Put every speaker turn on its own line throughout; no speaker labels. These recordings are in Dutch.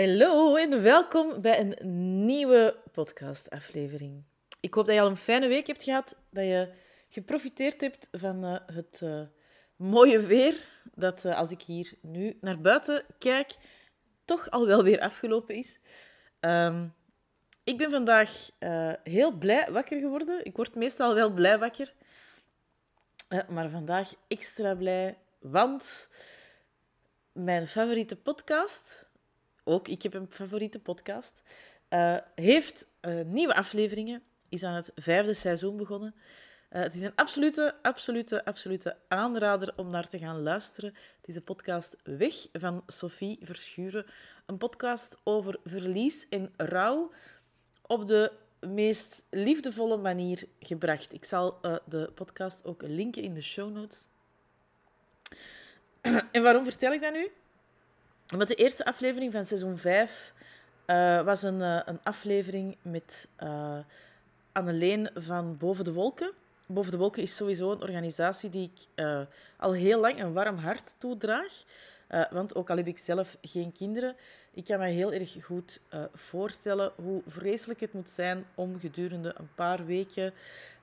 Hallo en welkom bij een nieuwe podcastaflevering. Ik hoop dat je al een fijne week hebt gehad, dat je geprofiteerd hebt van uh, het uh, mooie weer, dat uh, als ik hier nu naar buiten kijk, toch al wel weer afgelopen is. Um, ik ben vandaag heel blij wakker geworden. Ik word meestal wel blij wakker, maar vandaag extra blij, want mijn favoriete podcast ook ik heb een favoriete podcast, uh, heeft uh, nieuwe afleveringen, is aan het vijfde seizoen begonnen. Uh, het is een absolute, absolute, absolute aanrader om naar te gaan luisteren. Het is de podcast Weg van Sophie Verschuren. Een podcast over verlies en rouw op de meest liefdevolle manier gebracht. Ik zal de podcast ook linken in de show notes. en waarom vertel ik dat nu? Want de eerste aflevering van seizoen 5 uh, eh, was een, uh, een aflevering met uh, Anneleen van Boven de Wolken. Boven de Wolken is sowieso een organisatie die ik al heel lang een warm hart toedraag. want ook al heb ik zelf geen kinderen, ik kan me heel erg goed voorstellen hoe vreselijk het moet zijn om gedurende een paar weken,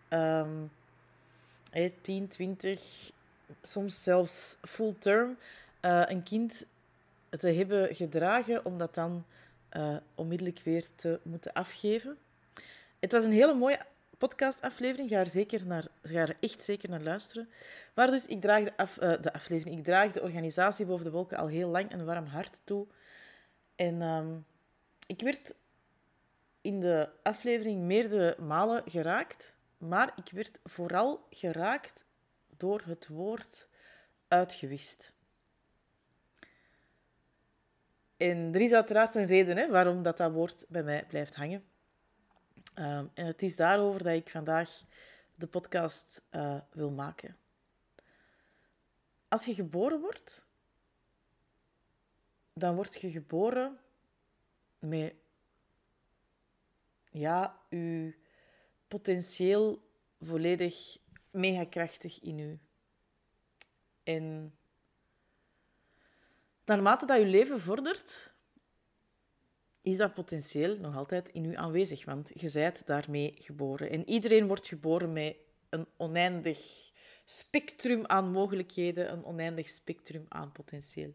um, 10, 20, soms zelfs full term, een kind te hebben gedragen om dat dan uh, onmiddellijk weer te moeten afgeven. Het was een hele mooie podcastaflevering. Ga er, zeker naar, ga er echt zeker naar luisteren. Maar dus, ik draag de, af, uh, de aflevering, ik draag de organisatie Boven de Wolken al heel lang een warm hart toe. En um, ik werd in de aflevering meerdere malen geraakt, maar ik werd vooral geraakt door het woord uitgewist. En er is uiteraard een reden hè, waarom dat, dat woord bij mij blijft hangen. Um, en het is daarover dat ik vandaag de podcast uh, wil maken. Als je geboren wordt, dan word je geboren met ja, je potentieel volledig mega krachtig in u. En naarmate dat je leven vordert, is dat potentieel nog altijd in u aanwezig, want je bent daarmee geboren. En iedereen wordt geboren met een oneindig spectrum aan mogelijkheden, een oneindig spectrum aan potentieel.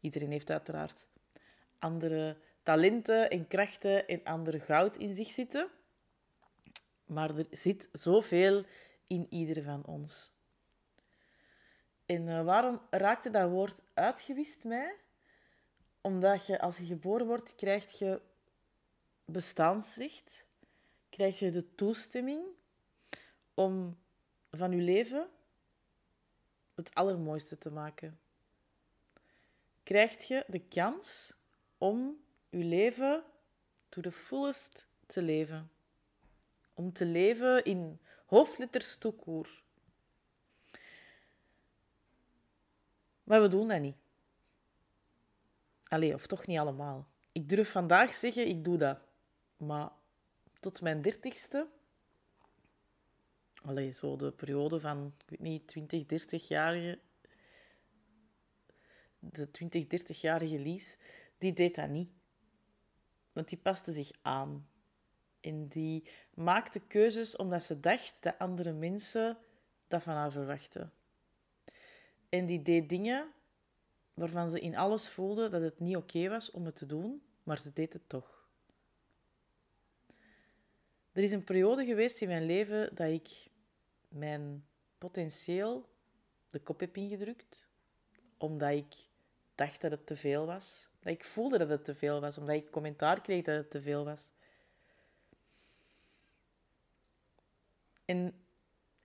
Iedereen heeft uiteraard andere talenten en krachten en andere goud in zich zitten. Maar er zit zoveel in ieder van ons. En uh, waarom raakte dat woord uitgewist mij? Omdat je als je geboren wordt, krijg je bestaansrecht, krijg je de toestemming om van je leven het allermooiste te maken. Krijg je de kans om je leven to the fullest te leven. Om te leven in hoofdletters toekoer. Maar we doen dat niet. Allee, of toch niet allemaal. Ik durf vandaag zeggen, ik doe dat. Maar tot mijn dertigste, allee, zo de periode van, ik weet niet, 20, 30-jarige, de 20, 30-jarige Lies, die deed dat niet. Want die paste zich aan. En die maakte keuzes omdat ze dacht dat andere mensen dat van haar verwachten. En die deed dingen waarvan ze in alles voelde dat het niet oké was om het te doen, maar ze deed het toch. Er is een periode geweest in mijn leven dat ik mijn potentieel de kop heb ingedrukt, omdat ik dacht dat het te veel was. Dat ik voelde dat het te veel was, omdat ik commentaar kreeg dat het te veel was. En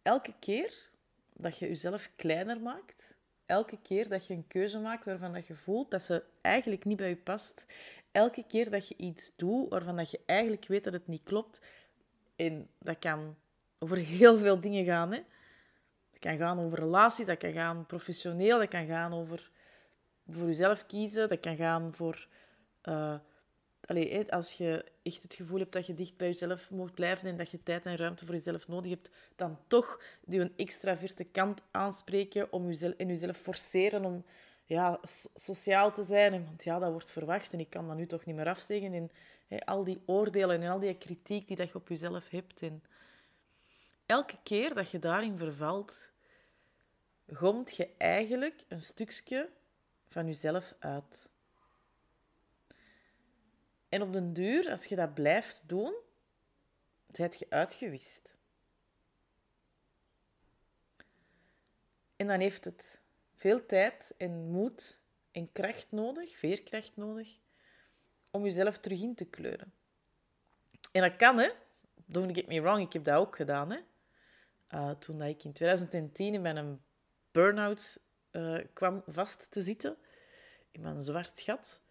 elke keer dat je jezelf kleiner maakt, elke keer dat je een keuze maakt waarvan dat je voelt dat ze eigenlijk niet bij je past, elke keer dat je iets doet waarvan dat je eigenlijk weet dat het niet klopt, en dat kan over heel veel dingen gaan. Hè. Dat kan gaan over relaties, dat kan gaan professioneel, dat kan gaan over voor jezelf kiezen, dat kan gaan voor... Uh, Allee, als je echt het gevoel hebt dat je dicht bij jezelf moet blijven en dat je tijd en ruimte voor jezelf nodig hebt, dan toch een extraverte kant aanspreken om jezelf, en jezelf forceren om ja, sociaal te zijn. Want ja, dat wordt verwacht en ik kan dat nu toch niet meer afzeggen. En al die oordelen en al die kritiek die dat je op jezelf hebt. En elke keer dat je daarin vervalt, gomt je eigenlijk een stukje van jezelf uit. En op den duur, als je dat blijft doen, zijt je uitgewist. En dan heeft het veel tijd en moed en kracht nodig, veerkracht nodig, om jezelf terug in te kleuren. En dat kan, hè. Don't get me wrong, ik heb dat ook gedaan, hè. Uh, toen ik in 2010 in mijn burn-out uh, kwam vast te zitten, in mijn zwart gat,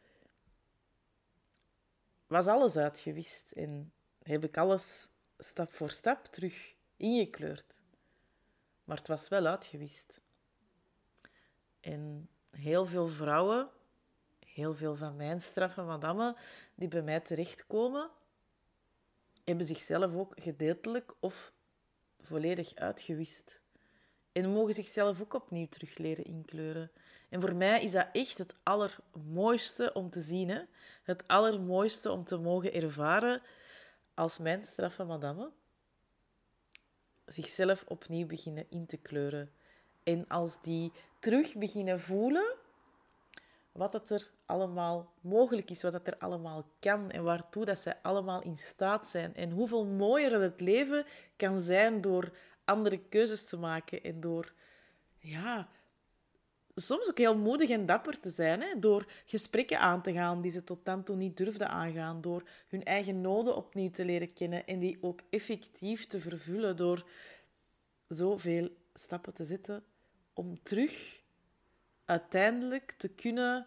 was alles uitgewist en heb ik alles stap voor stap terug ingekleurd. Maar het was wel uitgewist. En heel veel vrouwen, heel veel van mijn straffen madammen, die bij mij terechtkomen, hebben zichzelf ook gedeeltelijk of volledig uitgewist. En mogen zichzelf ook opnieuw terug leren inkleuren. En voor mij is dat echt het allermooiste om te zien. Hè? Het allermooiste om te mogen ervaren als mijn straffe madame zichzelf opnieuw beginnen in te kleuren. En als die terug beginnen voelen wat het er allemaal mogelijk is, wat het er allemaal kan en waartoe dat zij allemaal in staat zijn. En hoeveel mooier het leven kan zijn door andere keuzes te maken en door ja, soms ook heel moedig en dapper te zijn. Hè? Door gesprekken aan te gaan die ze tot dan toe niet durfden aangaan. Door hun eigen noden opnieuw te leren kennen en die ook effectief te vervullen. Door zoveel stappen te zetten om terug uiteindelijk te kunnen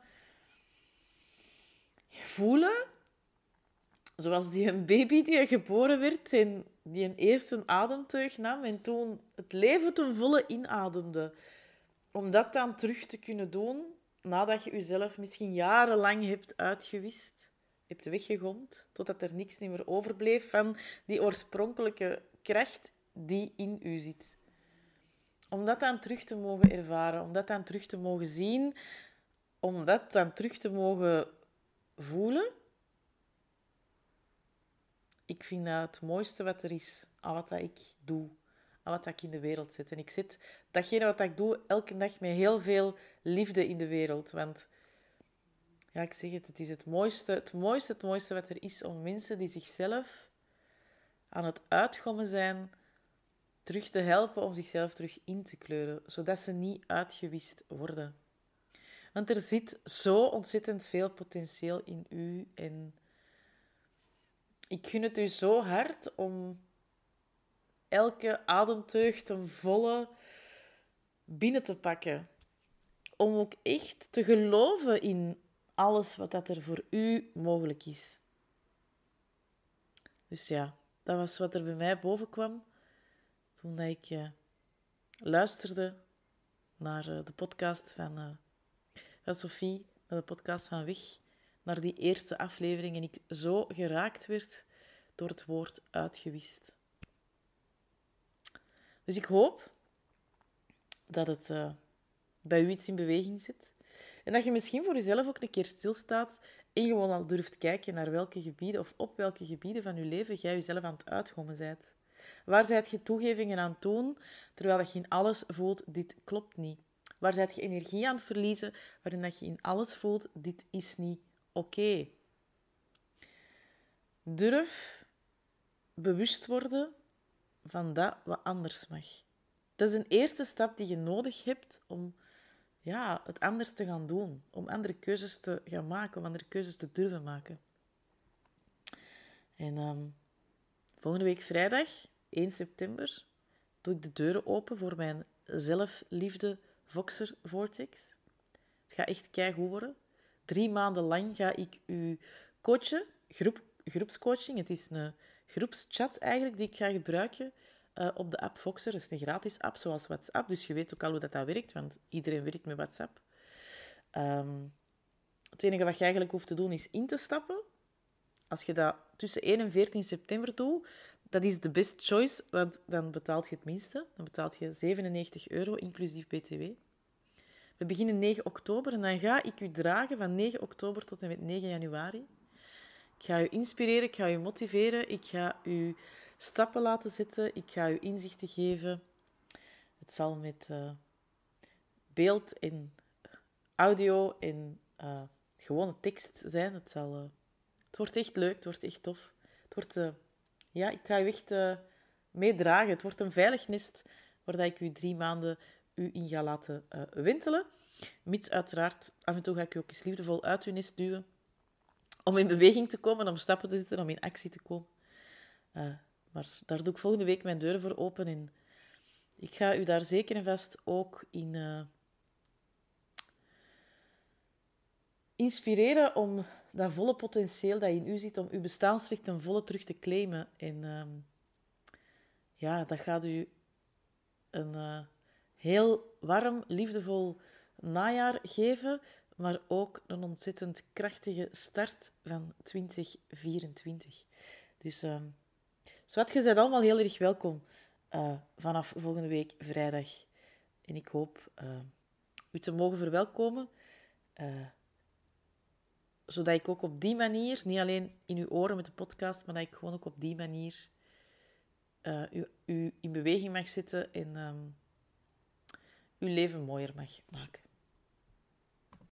voelen. Zoals die een baby die geboren werd en die een eerste ademteug nam en toen het leven ten volle inademde om dat dan terug te kunnen doen nadat je jezelf misschien jarenlang hebt uitgewist, hebt weggegomd, totdat er niks meer overbleef van die oorspronkelijke kracht die in u zit. Om dat dan terug te mogen ervaren, om dat dan terug te mogen zien, om dat dan terug te mogen voelen. Ik vind dat het mooiste wat er is aan wat dat ik doe aan wat ik in de wereld zet. En ik zit datgene wat ik doe elke dag met heel veel liefde in de wereld. Want ja, ik zeg het, het is het mooiste, het mooiste, het mooiste wat er is om mensen die zichzelf aan het uitgommen zijn, terug te helpen om zichzelf terug in te kleuren, zodat ze niet uitgewist worden. Want er zit zo ontzettend veel potentieel in u en ik gun het u zo hard om elke ademteug ten volle binnen te pakken. Om ook echt te geloven in alles wat dat er voor u mogelijk is. Dus ja, dat was wat er bij mij boven kwam toen ik uh, luisterde naar uh, de podcast van, uh, van Sophie, naar de podcast van Weg, naar die eerste aflevering en ik zo geraakt werd door het woord uitgewist. Dus ik hoop dat het uh, bij u iets in beweging zit. En dat je misschien voor jezelf ook een keer stilstaat en gewoon al durft kijken naar welke gebieden of op welke gebieden van je leven jij jezelf aan het uitgommen bent. Waar zijt je toegevingen aan het doen, terwijl dat je in alles voelt, dit klopt niet? Waar zijt je energie aan het verliezen, waarin dat je in alles voelt, dit is niet oké? Durf bewust worden van dat wat anders mag. Dat is een eerste stap die je nodig hebt om ja, het anders te gaan doen. Om andere keuzes te gaan maken, om andere keuzes te durven maken. En um, volgende week vrijdag, 1 september, doe ik de deuren open voor mijn zelfliefde Voxer Vortex. Het gaat echt keigoed worden. Drie maanden lang ga ik u coachen, groep, groepscoaching. Het is een groepschat eigenlijk die ik ga gebruiken uh, op de app Voxer. Dat is een gratis app zoals WhatsApp, dus je weet ook al hoe dat, dat werkt, want iedereen werkt met WhatsApp. Um, het enige wat je eigenlijk hoeft te doen is in te stappen. Als je dat tussen 1 en 14 september doet, dat is de best choice, want dan betaalt je het minste. Dan betaalt je 97 euro, inclusief BTW. We beginnen 9 oktober en dan ga ik u dragen van 9 oktober tot en met 9 januari. Ik ga u inspireren, ik ga u motiveren, ik ga u stappen laten zetten, ik ga u inzichten geven. Het zal met uh, beeld en audio en uh, gewone tekst zijn. Het, zal, uh, het wordt echt leuk, het wordt echt tof. Het wordt, ja, ik ga u echt meedragen. Het wordt een veilig nest waar ik u drie maanden u in ga laten wintelen. Mits uiteraard, af en toe ga ik u ook eens liefdevol uit uw nest duwen. Om in beweging te komen, om stappen te zetten, om in actie te komen. Maar daar doe ik volgende week mijn deuren voor open. En ik ga u daar zeker en vast ook in uh, inspireren om dat volle potentieel dat in u zit, om uw bestaansrecht ten volle terug te claimen. En uh, ja, dat gaat u een uh, heel warm, liefdevol najaar geven, maar ook een ontzettend krachtige start van 2024. Dus... Uh, Zwat, je bent allemaal heel erg welkom uh, vanaf volgende week vrijdag. En ik hoop uh, u te mogen verwelkomen. Uh, zodat ik ook op die manier, niet alleen in uw oren met de podcast, maar dat ik gewoon ook op die manier u, u, in beweging mag zetten en um, uw leven mooier mag maken.